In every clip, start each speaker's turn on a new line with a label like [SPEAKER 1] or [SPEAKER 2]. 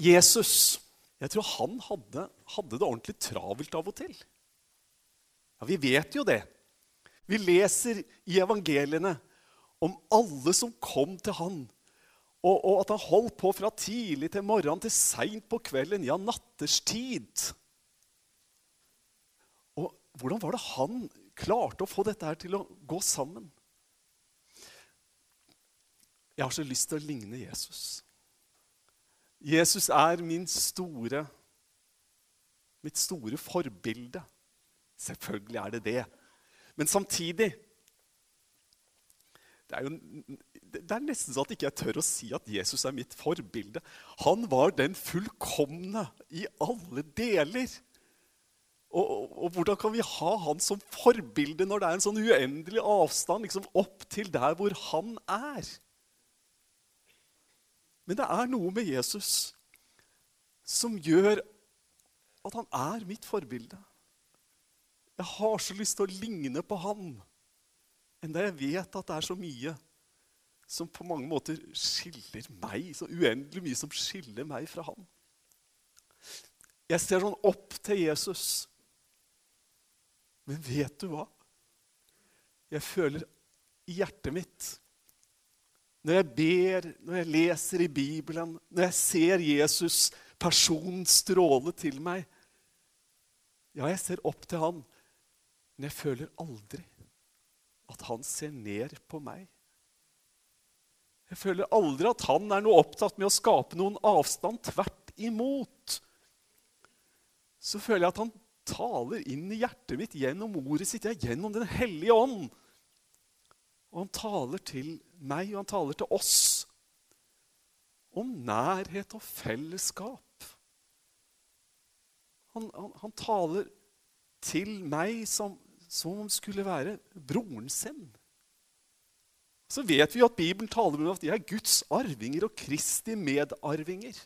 [SPEAKER 1] Jesus jeg tror han hadde, hadde det ordentlig travelt av og til. Ja, Vi vet jo det. Vi leser i evangeliene om alle som kom til han, og, og at han holdt på fra tidlig til morgenen til seint på kvelden, ja, natterstid. Og hvordan var det han klarte å få dette her til å gå sammen? Jeg har så lyst til å ligne Jesus. Jesus er min store, mitt store forbilde. Selvfølgelig er det det. Men samtidig det er, jo, det er nesten sånn at ikke jeg tør å si at Jesus er mitt forbilde. Han var den fullkomne i alle deler. Og, og, og, hvordan kan vi ha han som forbilde når det er en sånn uendelig avstand liksom opp til der hvor han er? Men det er noe med Jesus som gjør at han er mitt forbilde. Jeg har så lyst til å ligne på han, enda jeg vet at det er så mye som på mange måter skiller meg, så uendelig mye som skiller meg fra han. Jeg ser sånn opp til Jesus. Men vet du hva? Jeg føler i hjertet mitt når jeg ber, når jeg leser i Bibelen, når jeg ser Jesus, personen, stråle til meg Ja, jeg ser opp til han, men jeg føler aldri at han ser ned på meg. Jeg føler aldri at han er noe opptatt med å skape noen avstand. Tvert imot. Så føler jeg at han taler inn i hjertet mitt gjennom ordet sitt, ja, gjennom Den hellige ånd. Og han taler til meg, og han taler til oss om nærhet og fellesskap. Han, han, han taler til meg som, som om skulle være broren sin. Så vet vi at Bibelen taler om at de er Guds arvinger og Kristi medarvinger.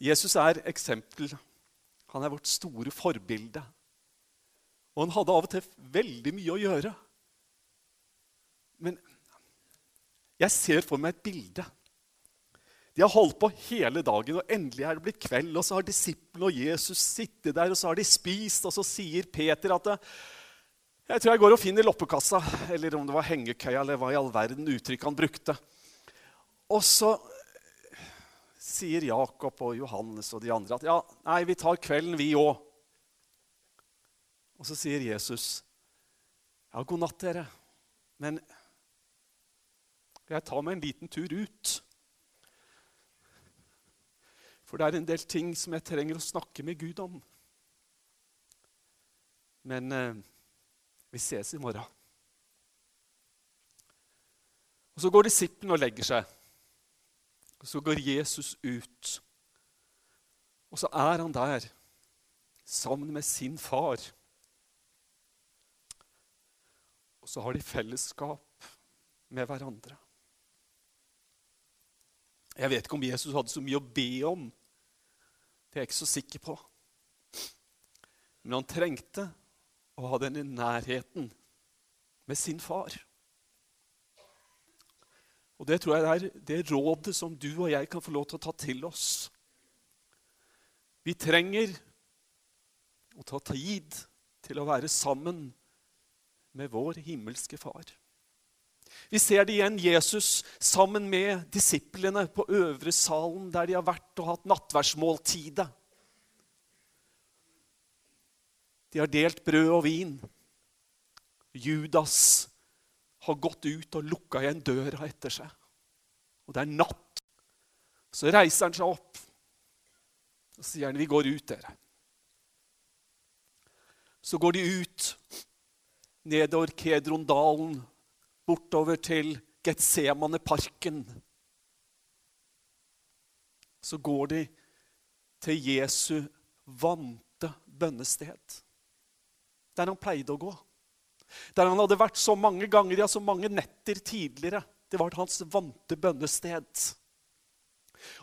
[SPEAKER 1] Jesus er eksempel. Han er vårt store forbilde. Og han hadde av og til veldig mye å gjøre. Men jeg ser for meg et bilde. De har holdt på hele dagen, og endelig er det blitt kveld. Og så har disiplene og Jesus sittet der, og så har de spist. Og så sier Peter at jeg tror jeg går og finner loppekassa, eller om det var hengekøya, eller hva i all verden uttrykk han brukte. Og så sier Jakob og Johannes og de andre at ja, nei, vi tar kvelden, vi òg. Og så sier Jesus, ja, god natt, dere. Men jeg tar meg en liten tur ut. For det er en del ting som jeg trenger å snakke med Gud om. Men eh, vi ses i morgen. Og Så går disippelen og legger seg. Og Så går Jesus ut. Og så er han der sammen med sin far. Og så har de fellesskap med hverandre. Jeg vet ikke om Jesus hadde så mye å be om. Det er jeg ikke så sikker på. Men han trengte å ha denne nærheten med sin far. Og det tror jeg er det rådet som du og jeg kan få lov til å ta til oss. Vi trenger å ta tid til å være sammen med vår himmelske far. Vi ser det igjen Jesus sammen med disiplene på øvre salen, der de har vært og hatt nattverdsmåltidet. De har delt brød og vin. Judas har gått ut og lukka igjen døra etter seg. Og det er natt. Så reiser han seg opp og sier han, 'Vi går ut, dere'. Så går de ut nedover Kedrondalen bortover til Getsemaneparken. Så går de til Jesu vante bønnested. Der han pleide å gå. Der han hadde vært så mange ganger, ja, så mange netter tidligere. Det var hans vante bønnested.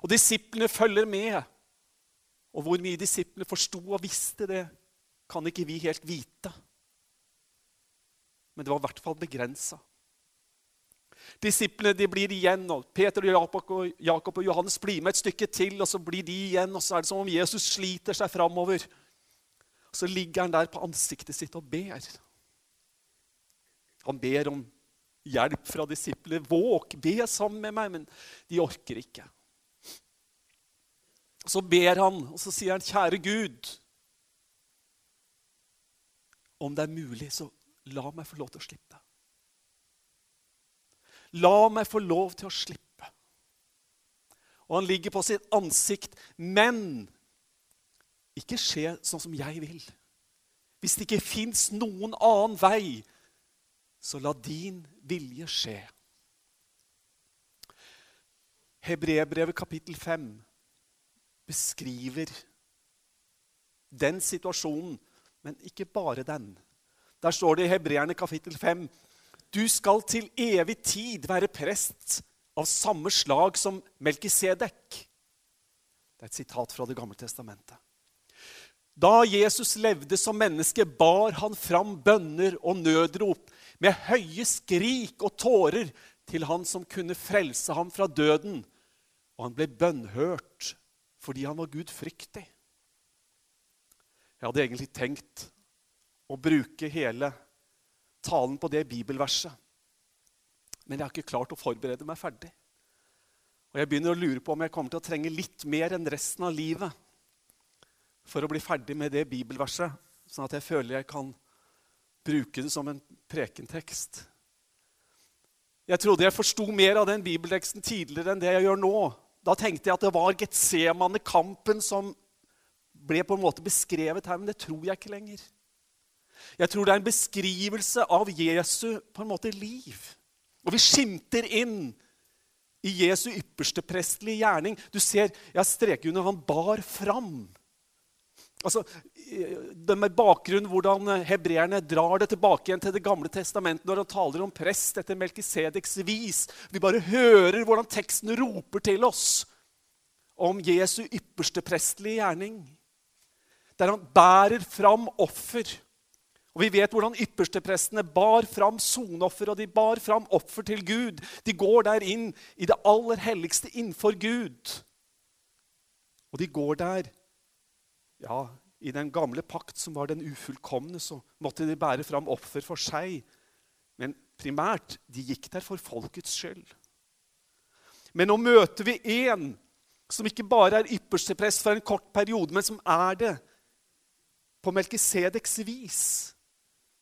[SPEAKER 1] Og disiplene følger med. Og hvor mye disiplene forsto og visste, det kan ikke vi helt vite. Men det var i hvert fall begrensa. Disiplene de blir igjen, og Peter og Jakob, og Johannes blir med et stykke til. og Så blir de igjen, og så er det som om Jesus sliter seg framover. Så ligger han der på ansiktet sitt og ber. Han ber om hjelp fra disiplene. Våk, be sammen med meg. Men de orker ikke. Så ber han, og så sier han, 'Kjære Gud' Om det er mulig, så la meg få lov til å slippe. La meg få lov til å slippe. Og han ligger på sitt ansikt, men ikke skje sånn som jeg vil. Hvis det ikke fins noen annen vei, så la din vilje skje. Hebrebrevet kapittel 5 beskriver den situasjonen, men ikke bare den. Der står det i Hebreerne kapittel 5 du skal til evig tid være prest av samme slag som Melkisedek. Det er et sitat fra Det gamle testamentet. Da Jesus levde som menneske, bar han fram bønner og nødrop med høye skrik og tårer til han som kunne frelse ham fra døden. Og han ble bønnhørt fordi han var gudfryktig. Jeg hadde egentlig tenkt å bruke hele talen på det bibelverset. Men jeg har ikke klart å forberede meg ferdig. Og jeg begynner å lure på om jeg kommer til å trenge litt mer enn resten av livet for å bli ferdig med det bibelverset, sånn at jeg føler jeg kan bruke det som en prekentekst. Jeg trodde jeg forsto mer av den bibelteksten tidligere enn det jeg gjør nå. Da tenkte jeg at det var Getsemane-kampen som ble på en måte beskrevet her, men det tror jeg ikke lenger. Jeg tror det er en beskrivelse av Jesu på en måte liv. Og vi skimter inn i Jesu ypperste prestelige gjerning. Du ser, jeg streker under han bar fram. Altså, det med bakgrunn hvordan hebreerne drar det tilbake igjen til Det gamle testamentet når han taler om prest etter Melkisedeks vis. Vi bare hører hvordan teksten roper til oss om Jesu ypperste prestelige gjerning. Der han bærer fram offer og Vi vet hvordan yppersteprestene bar fram sonoffer, og de bar fram offer til Gud. De går der inn i det aller helligste innenfor Gud. Og de går der Ja, i den gamle pakt, som var den ufullkomne, så måtte de bære fram offer for seg. Men primært de gikk der for folkets skyld. Men nå møter vi en som ikke bare er yppersteprest for en kort periode, men som er det på Melkisedeks vis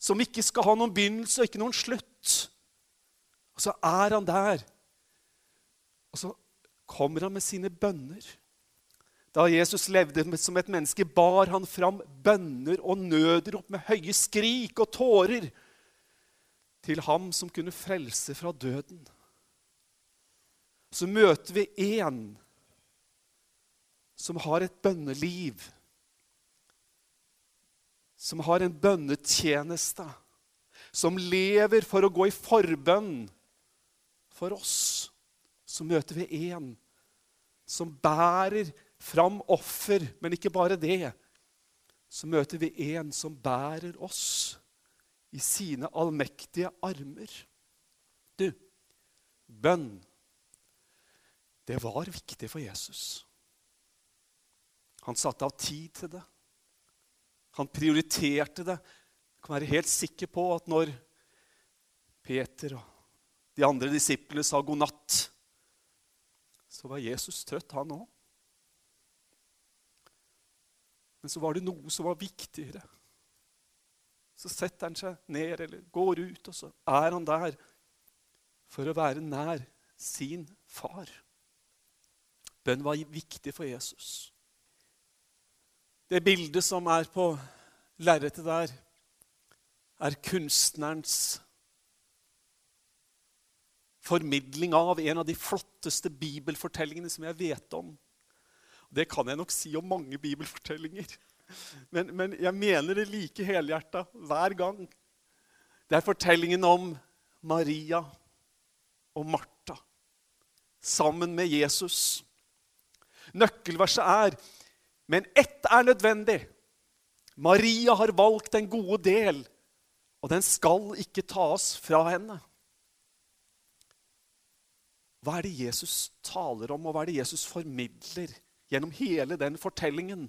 [SPEAKER 1] som ikke skal ha noen begynnelse og ikke noen slutt. Og så er han der. Og så kommer han med sine bønner. Da Jesus levde som et menneske, bar han fram bønner og nødrop med høye skrik og tårer til ham som kunne frelse fra døden. Så møter vi en som har et bønneliv som har en bønnetjeneste, som lever for å gå i forbønn for oss, så møter vi en som bærer fram offer, men ikke bare det. Så møter vi en som bærer oss i sine allmektige armer. Du, bønn, det var viktig for Jesus. Han satte av tid til det. Han prioriterte det. Jeg kan være helt sikker på at når Peter og de andre disiplene sa god natt, så var Jesus trøtt, han òg. Men så var det noe som var viktigere. Så setter han seg ned eller går ut, og så er han der for å være nær sin far. Bønn var viktig for Jesus. Det bildet som er på lerretet der, er kunstnerens formidling av en av de flotteste bibelfortellingene som jeg vet om. Det kan jeg nok si om mange bibelfortellinger. Men, men jeg mener det like helhjerta hver gang. Det er fortellingen om Maria og Martha sammen med Jesus. Nøkkelverset er men ett er nødvendig. Maria har valgt den gode del, og den skal ikke tas fra henne. hva er det Jesus taler om, og hva er det Jesus formidler gjennom hele den fortellingen?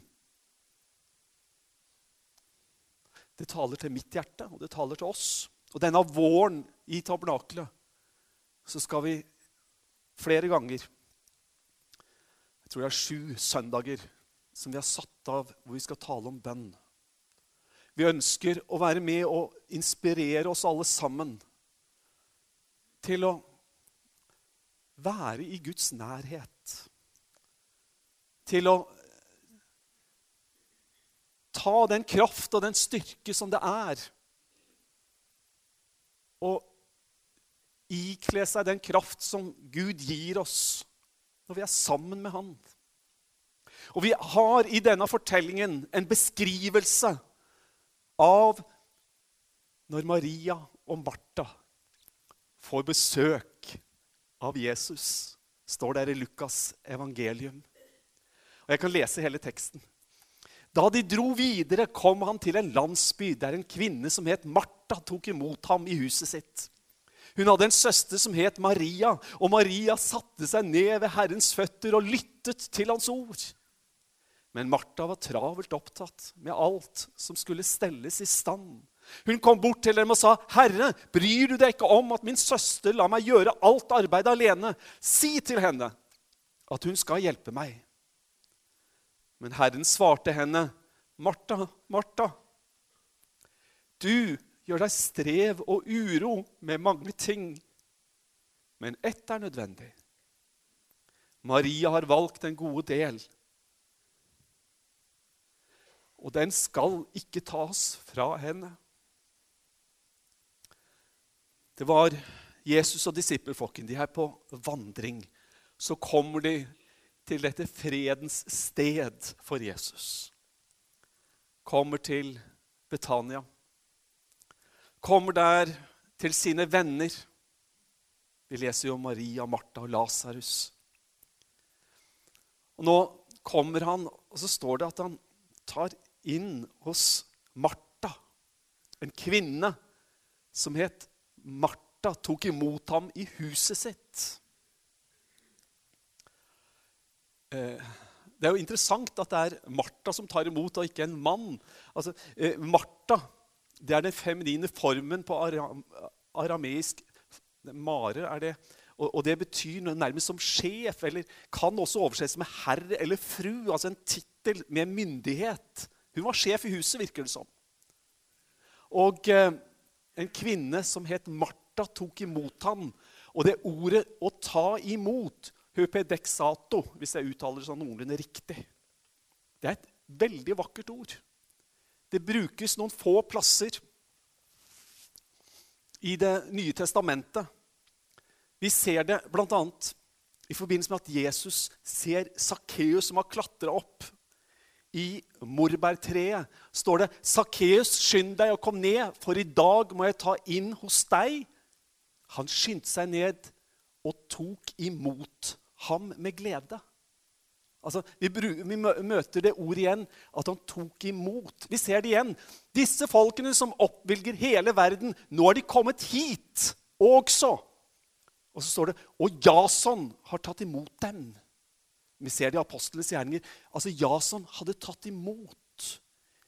[SPEAKER 1] Det taler til mitt hjerte, og det taler til oss. Og denne våren i tabernakelet så skal vi flere ganger Jeg tror det er sju søndager som vi har satt av hvor vi skal tale om bønn. Vi ønsker å være med og inspirere oss alle sammen til å være i Guds nærhet. Til å ta den kraft og den styrke som det er og ikle seg den kraft som Gud gir oss når vi er sammen med Han. Og vi har i denne fortellingen en beskrivelse av når Maria og Martha får besøk av Jesus. Står der i Lukas evangelium. Og Jeg kan lese hele teksten. Da de dro videre, kom han til en landsby der en kvinne som het Martha, tok imot ham i huset sitt. Hun hadde en søster som het Maria, og Maria satte seg ned ved Herrens føtter og lyttet til hans ord. Men Martha var travelt opptatt med alt som skulle stelles i stand. Hun kom bort til dem og sa, 'Herre, bryr du deg ikke om at min søster lar meg gjøre alt arbeidet alene?' 'Si til henne at hun skal hjelpe meg.' Men Herren svarte henne, 'Martha, Martha, du gjør deg strev og uro med mange ting, men ett er nødvendig.' Maria har valgt en gode del, og den skal ikke tas fra henne. Det var Jesus og disippelflokken. De er på vandring. Så kommer de til dette fredens sted for Jesus. Kommer til Betania. Kommer der til sine venner. Vi leser jo Maria, Martha og Lasarus. Og Nå kommer han, og så står det at han tar inn hos Martha, en kvinne som het Martha, tok imot ham i huset sitt. Eh, det er jo interessant at det er Martha som tar imot, og ikke en mann. Altså, eh, Martha det er den feminine formen på aram, arameisk. Mare er det. Og, og, det betyr nærmest som sjef, eller kan også oversettes med herre eller fru. Altså en tittel med myndighet. Hun var sjef i huset, virker det som. Og eh, en kvinne som het Martha, tok imot ham. Og det ordet 'å ta imot' Hypedexato, hvis jeg uttaler det sånn noenlunde riktig. Det er et veldig vakkert ord. Det brukes noen få plasser i Det nye testamentet. Vi ser det bl.a. i forbindelse med at Jesus ser Sakkeus som har klatra opp. I morbærtreet står det 'Sakkeus, skynd deg og kom ned, for i dag må jeg ta inn hos deg.' Han skyndte seg ned og tok imot ham med glede. Altså, vi, vi, møter det ordet igjen, at han tok imot. Vi ser det igjen. Disse folkene som oppvilger hele verden, nå er de kommet hit også. Og så står det og Jason har tatt imot dem. Vi ser det i apostlenes gjerninger. Altså, Jason hadde tatt imot.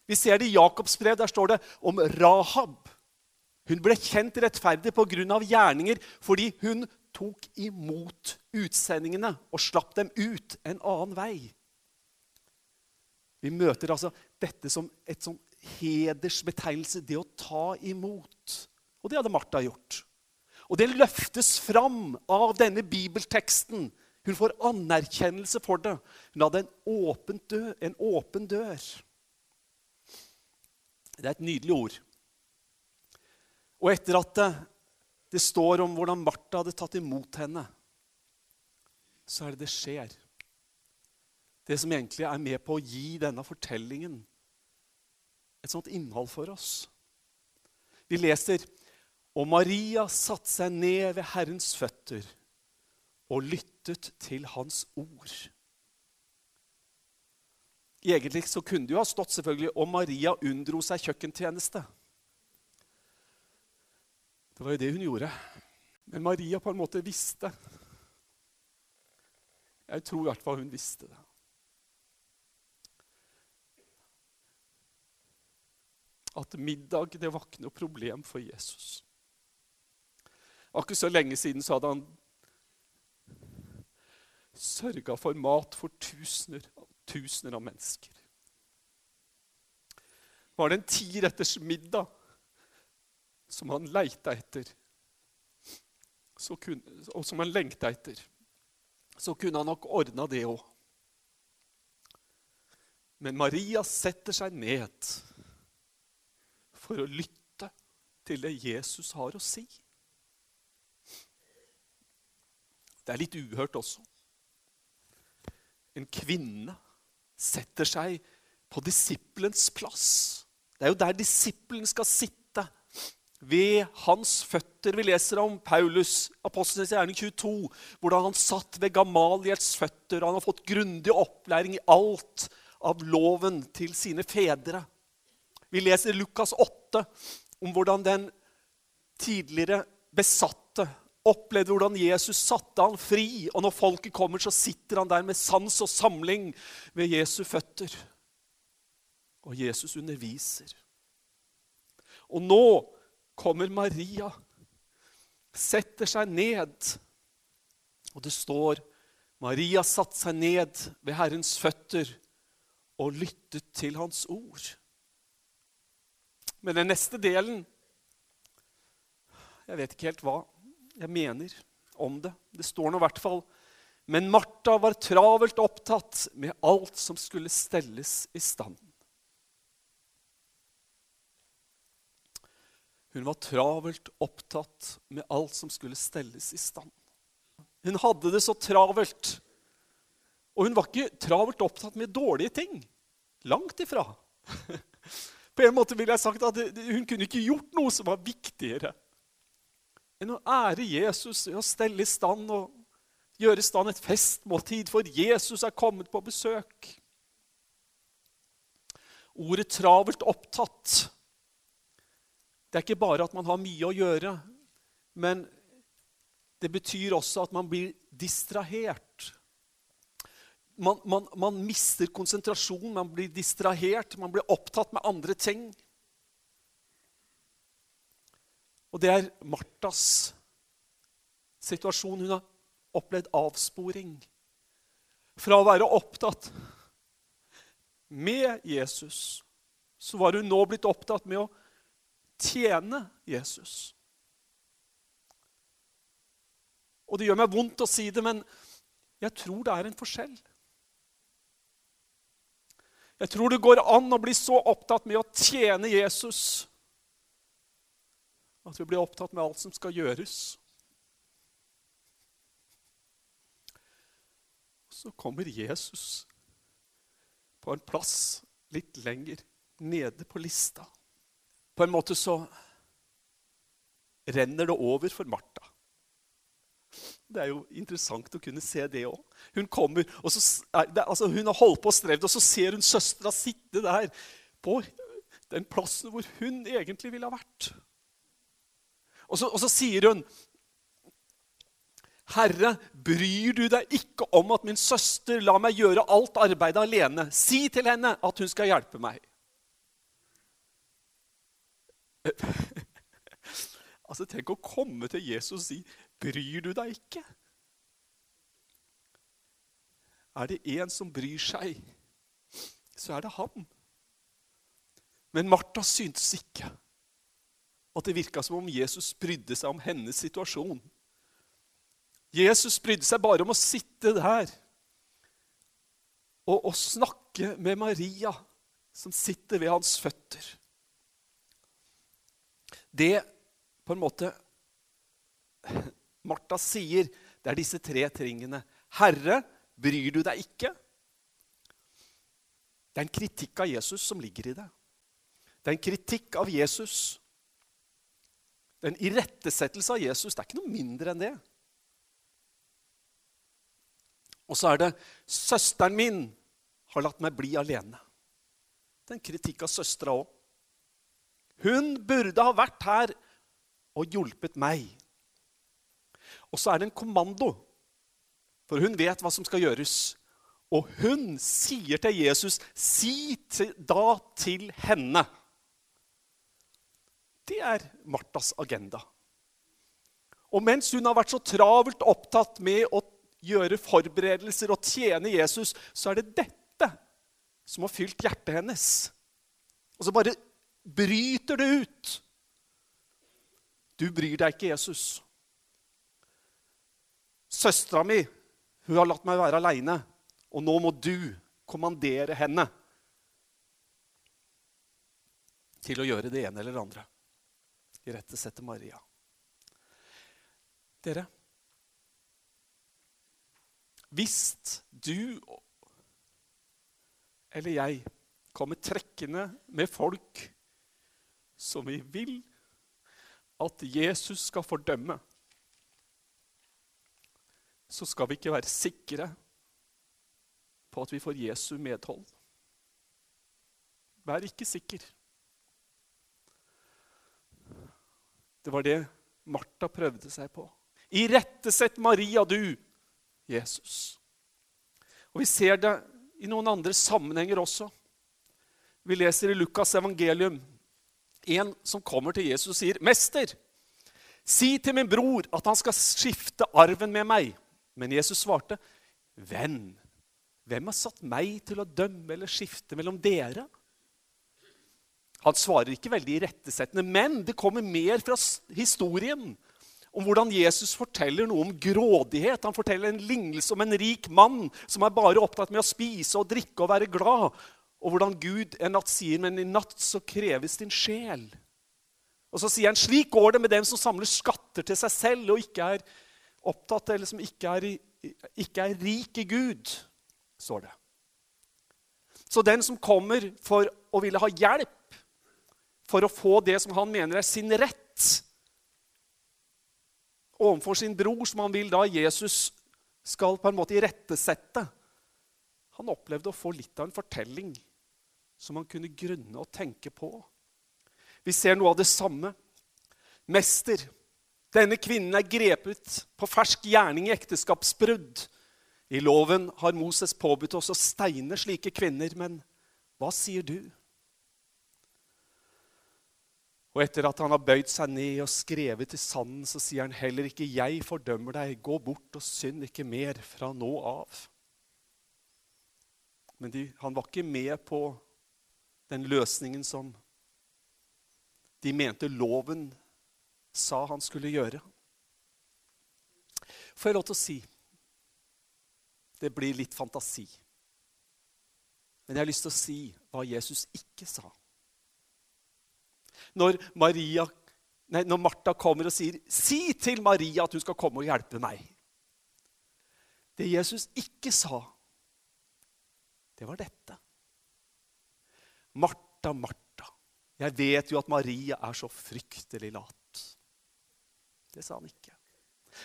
[SPEAKER 1] Vi ser det i Jakobs brev. Der står det om Rahab. Hun ble kjent rettferdig pga. gjerninger fordi hun tok imot utsendingene og slapp dem ut en annen vei. Vi møter altså dette som et sånn hedersbetegnelse, det å ta imot. Og det hadde Martha gjort. Og det løftes fram av denne bibelteksten. Hun får anerkjennelse for det. Hun hadde en åpen dør. En åpen dør. Det er et nydelig ord. Og etter at det står om hvordan Martha hadde tatt imot henne, så er det det skjer. Det som egentlig er med på å gi denne fortellingen et sånt innhold for oss. Vi leser og Maria satte seg ned ved Herrens føtter og lyttet til hans ord. Egentlig så kunne det jo ha stått selvfølgelig og Maria unndro seg kjøkkentjeneste. Det var jo det hun gjorde. Men Maria på en måte visste Jeg tror i hvert fall hun visste det. At middag det var ikke noe problem for Jesus. Akkurat så lenge siden så hadde han sørga for mat for tusener, tusener av mennesker. Var det en tiretters middag som han leita etter, kunne, og som han lengta etter, så kunne han nok ordna det òg. Men Maria setter seg ned for å lytte til det Jesus har å si. Det er litt uhørt også. En kvinne setter seg på disippelens plass. Det er jo der disippelen skal sitte ved hans føtter. Vi leser om Paulus, apostelens gjerning 22, hvordan han satt ved Gamaliels føtter. Han har fått grundig opplæring i alt av loven til sine fedre. Vi leser Lukas 8 om hvordan den tidligere besatte opplevde hvordan Jesus satte han fri. Og når folket kommer, så sitter han der med sans og samling ved Jesu føtter. Og Jesus underviser. Og nå kommer Maria, setter seg ned. Og det står Maria satte seg ned ved Herrens føtter og lyttet til hans ord. Men den neste delen Jeg vet ikke helt hva jeg mener om det. Det står nå i hvert fall Men Martha var travelt opptatt med alt som skulle stelles i stand. Hun var travelt opptatt med alt som skulle stelles i stand. Hun hadde det så travelt. Og hun var ikke travelt opptatt med dårlige ting. Langt ifra. På en måte ville jeg sagt at Hun kunne ikke gjort noe som var viktigere enn å ære Jesus ved å stelle i stand og gjøre i stand et festmåltid, for Jesus er kommet på besøk. Ordet 'travelt opptatt' Det er ikke bare at man har mye å gjøre, men det betyr også at man blir distrahert. Man, man, man mister konsentrasjon, man blir distrahert, man blir opptatt med andre ting. Og det er Martas situasjon. Hun har opplevd avsporing. Fra å være opptatt med Jesus, så var hun nå blitt opptatt med å tjene Jesus. Og det gjør meg vondt å si det, men jeg tror det er en forskjell. Jeg tror det går an å bli så opptatt med å tjene Jesus at vi blir opptatt med alt som skal gjøres. Så kommer Jesus på en plass litt lenger nede på lista. På en måte så renner det over for Martha. Det er jo interessant å kunne se det òg. Hun kommer, og så, altså hun har holdt på og strevd, og så ser hun søstera sitte der på den plassen hvor hun egentlig ville ha vært. Og så, og så sier hun Herre, bryr du deg ikke om at min søster lar meg gjøre alt arbeidet alene? Si til henne at hun skal hjelpe meg. altså, Tenk å komme til Jesus og si, 'Bryr du deg ikke?' Er det en som bryr seg, så er det han. Men Martha syntes ikke at det virka som om Jesus brydde seg om hennes situasjon. Jesus brydde seg bare om å sitte der og, og snakke med Maria, som sitter ved hans føtter det på en måte Martha sier, det er disse tre tingene. Herre, bryr du deg ikke? Det er en kritikk av Jesus som ligger i det. Det er en kritikk av Jesus. En irettesettelse av Jesus. Det er ikke noe mindre enn det. Og så er det 'Søsteren min har latt meg bli alene'. Det er en kritikk av søstera òg. Hun burde ha vært her og hjulpet meg. Og så er det en kommando. For hun vet hva som skal gjøres. Og hun sier til Jesus, 'Si da til henne' Det er Martas agenda. Og mens hun har vært så travelt opptatt med å gjøre forberedelser og tjene Jesus, så er det dette som har fylt hjertet hennes. Og så bare bryter det ut. Du bryr deg ikke, Jesus. Søstera mi hun har latt meg være aleine, og nå må du kommandere henne til å gjøre det ene eller det andre. Irettesette Maria. Dere, hvis du eller jeg kommer trekkende med folk som vi vil at Jesus skal fordømme, så skal vi ikke være sikre på at vi får Jesu medhold. Vær ikke sikker. Det var det Martha prøvde seg på. Irettesett Maria, du, Jesus. Og Vi ser det i noen andre sammenhenger også. Vi leser i Lukas' evangelium en som kommer til Jesus og sier, 'Mester, si til min bror at han skal skifte arven med meg.' Men Jesus svarte, 'Venn, hvem har satt meg til å dømme eller skifte mellom dere?' Han svarer ikke veldig irettesettende, men det kommer mer fra historien om hvordan Jesus forteller noe om grådighet. Han forteller en lignelse om en rik mann som er bare opptatt med å spise og drikke og være glad. Og hvordan Gud en natt sier, men i natt så kreves din sjel. Og så sier han slik går det med dem som samler skatter til seg selv og ikke er opptatt, eller som ikke er, ikke er rik i Gud, står det. Så den som kommer for å ville ha hjelp, for å få det som han mener er sin rett overfor sin bror, som han vil da Jesus skal på en måte irettesette Han opplevde å få litt av en fortelling som han kunne grunne og tenke på. Vi ser noe av det samme. Mester, denne kvinnen er grepet på fersk gjerning i ekteskapsbrudd. I loven har Moses påbudt oss å steine slike kvinner, men hva sier du? Og etter at han har bøyd seg ned og skrevet i sanden, så sier han heller ikke 'jeg fordømmer deg', gå bort og synd ikke mer fra nå av. Men de, han var ikke med på den løsningen som de mente loven sa han skulle gjøre. Får jeg lov til å si Det blir litt fantasi. Men jeg har lyst til å si hva Jesus ikke sa når, Maria, nei, når Martha kommer og sier 'Si til Maria at hun skal komme og hjelpe meg'. Det Jesus ikke sa, det var dette. Martha, Martha, jeg vet jo at Maria er så fryktelig lat. Det sa han ikke.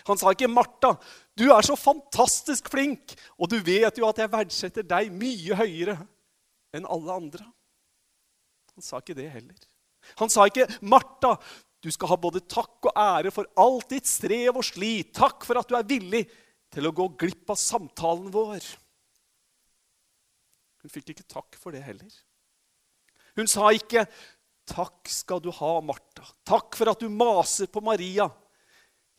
[SPEAKER 1] Han sa ikke, 'Martha, du er så fantastisk flink, og du vet jo at jeg verdsetter deg mye høyere enn alle andre.' Han sa ikke det heller. Han sa ikke, 'Martha, du skal ha både takk og ære for alt ditt strev og slit.' 'Takk for at du er villig til å gå glipp av samtalen vår.' Hun fikk ikke takk for det heller. Hun sa ikke, 'Takk skal du ha, Martha. Takk for at du maser på Maria.'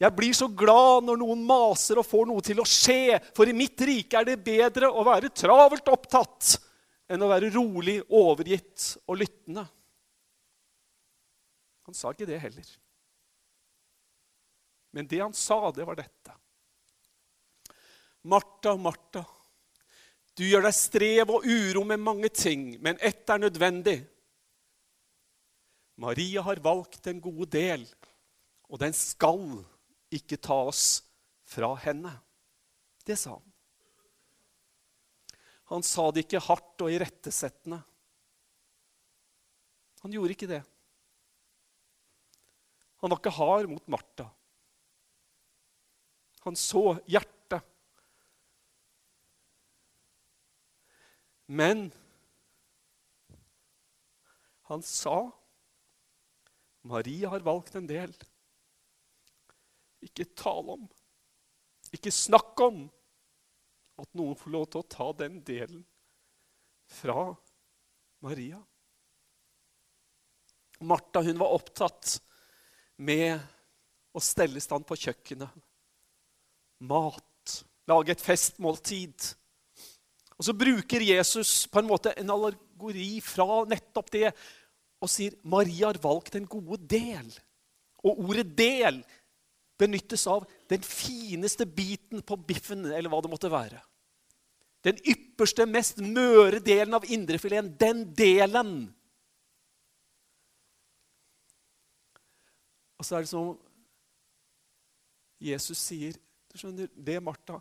[SPEAKER 1] Jeg blir så glad når noen maser og får noe til å skje, for i mitt rike er det bedre å være travelt opptatt enn å være rolig, overgitt og lyttende. Han sa ikke det heller. Men det han sa, det var dette. Martha, Martha, du gjør deg strev og uro med mange ting, men ett er nødvendig. Maria har valgt en god del, og den skal ikke tas fra henne. Det sa han. Han sa det ikke hardt og irettesettende. Han gjorde ikke det. Han var ikke hard mot Martha. Han så hjertet. Men han sa Maria har valgt en del. Ikke tale om, ikke snakk om at noen får lov til å ta den delen fra Maria. Martha hun var opptatt med å stelle i stand på kjøkkenet. Mat. Lage et festmåltid. Og så bruker Jesus på en måte en allegori fra nettopp det og sier Maria har valgt den gode del. Og ordet 'del' benyttes av den fineste biten på biffen, eller hva det måtte være. Den ypperste, mest møre delen av indrefileten. Den delen. Og så er det som Jesus sier du skjønner, Det, Martha,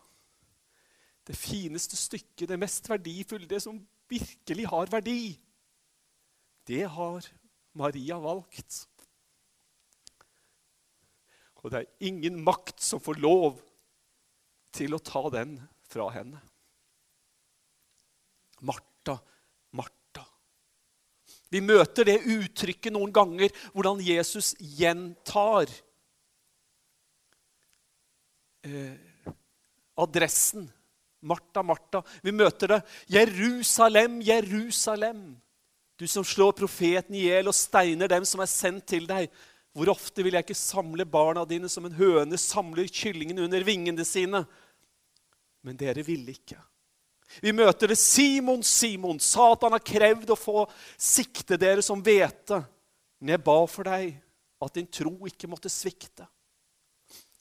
[SPEAKER 1] det fineste stykket, det mest verdifulle, det som virkelig har verdi, det har Maria valgt. Og det er ingen makt som får lov til å ta den fra henne. Martha. Vi møter det uttrykket noen ganger hvordan Jesus gjentar eh, adressen. Martha, Martha. Vi møter det. Jerusalem, Jerusalem. Du som slår profeten i hjel og steiner dem som er sendt til deg. Hvor ofte vil jeg ikke samle barna dine som en høne samler kyllingen under vingene sine? Men dere ville ikke. Vi møter det. Simon, Simon, Satan har krevd å få sikte dere som hvete. Men jeg ba for deg at din tro ikke måtte svikte.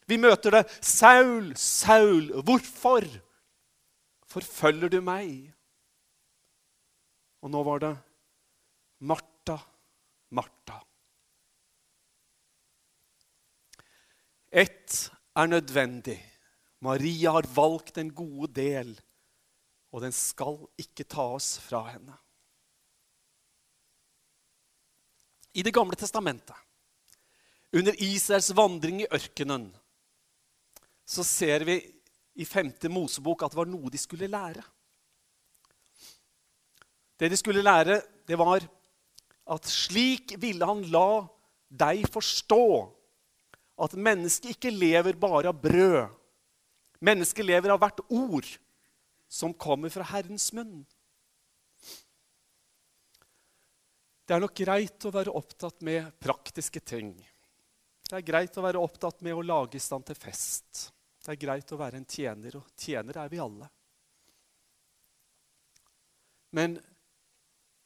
[SPEAKER 1] Vi møter det. Saul, Saul, hvorfor forfølger du meg? Og nå var det Martha, Martha. Ett er nødvendig. Maria har valgt en gode del, og den skal ikke ta oss fra henne. I Det gamle testamentet, under Israels vandring i ørkenen, så ser vi i 5. Mosebok at det var noe de skulle lære. Det de skulle lære, det var at slik ville han la deg forstå at mennesket ikke lever bare av brød. Mennesket lever av hvert ord som kommer fra Herrens munn. Det er nok greit å være opptatt med praktiske ting. Det er greit å være opptatt med å lage i stand til fest. Det er greit å være en tjener, og tjenere er vi alle. Men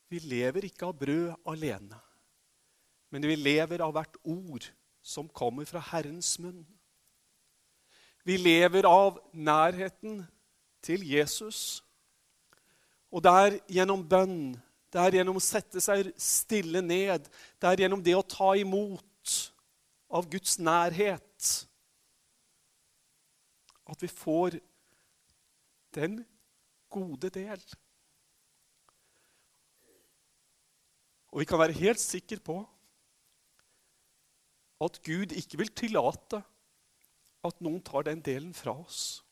[SPEAKER 1] vi lever ikke av brød alene, men vi lever av hvert ord som kommer fra Herrens munn. Vi lever av nærheten til Jesus. Og det er gjennom bønn, det er gjennom å sette seg stille ned, det er gjennom det å ta imot av Guds nærhet at vi får den gode del. Og vi kan være helt sikre på at Gud ikke vil tillate at noen tar den delen fra oss.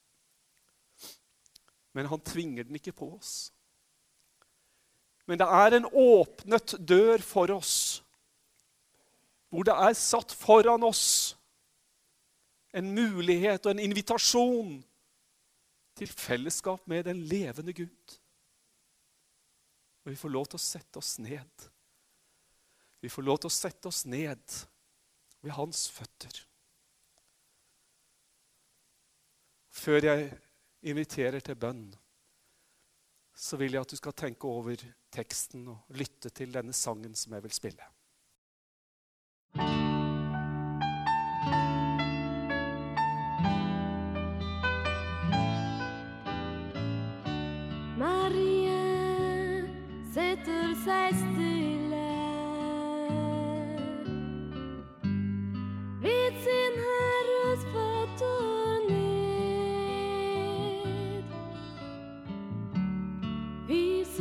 [SPEAKER 1] Men han tvinger den ikke på oss. Men det er en åpnet dør for oss, hvor det er satt foran oss en mulighet og en invitasjon til fellesskap med den levende Gud. Og vi får lov til å sette oss ned. Vi får lov til å sette oss ned ved hans føtter. Før jeg inviterer til bønn, så vil jeg at du skal tenke over teksten og lytte til denne sangen som jeg vil spille.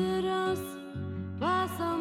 [SPEAKER 2] Ned. Viser oss hva som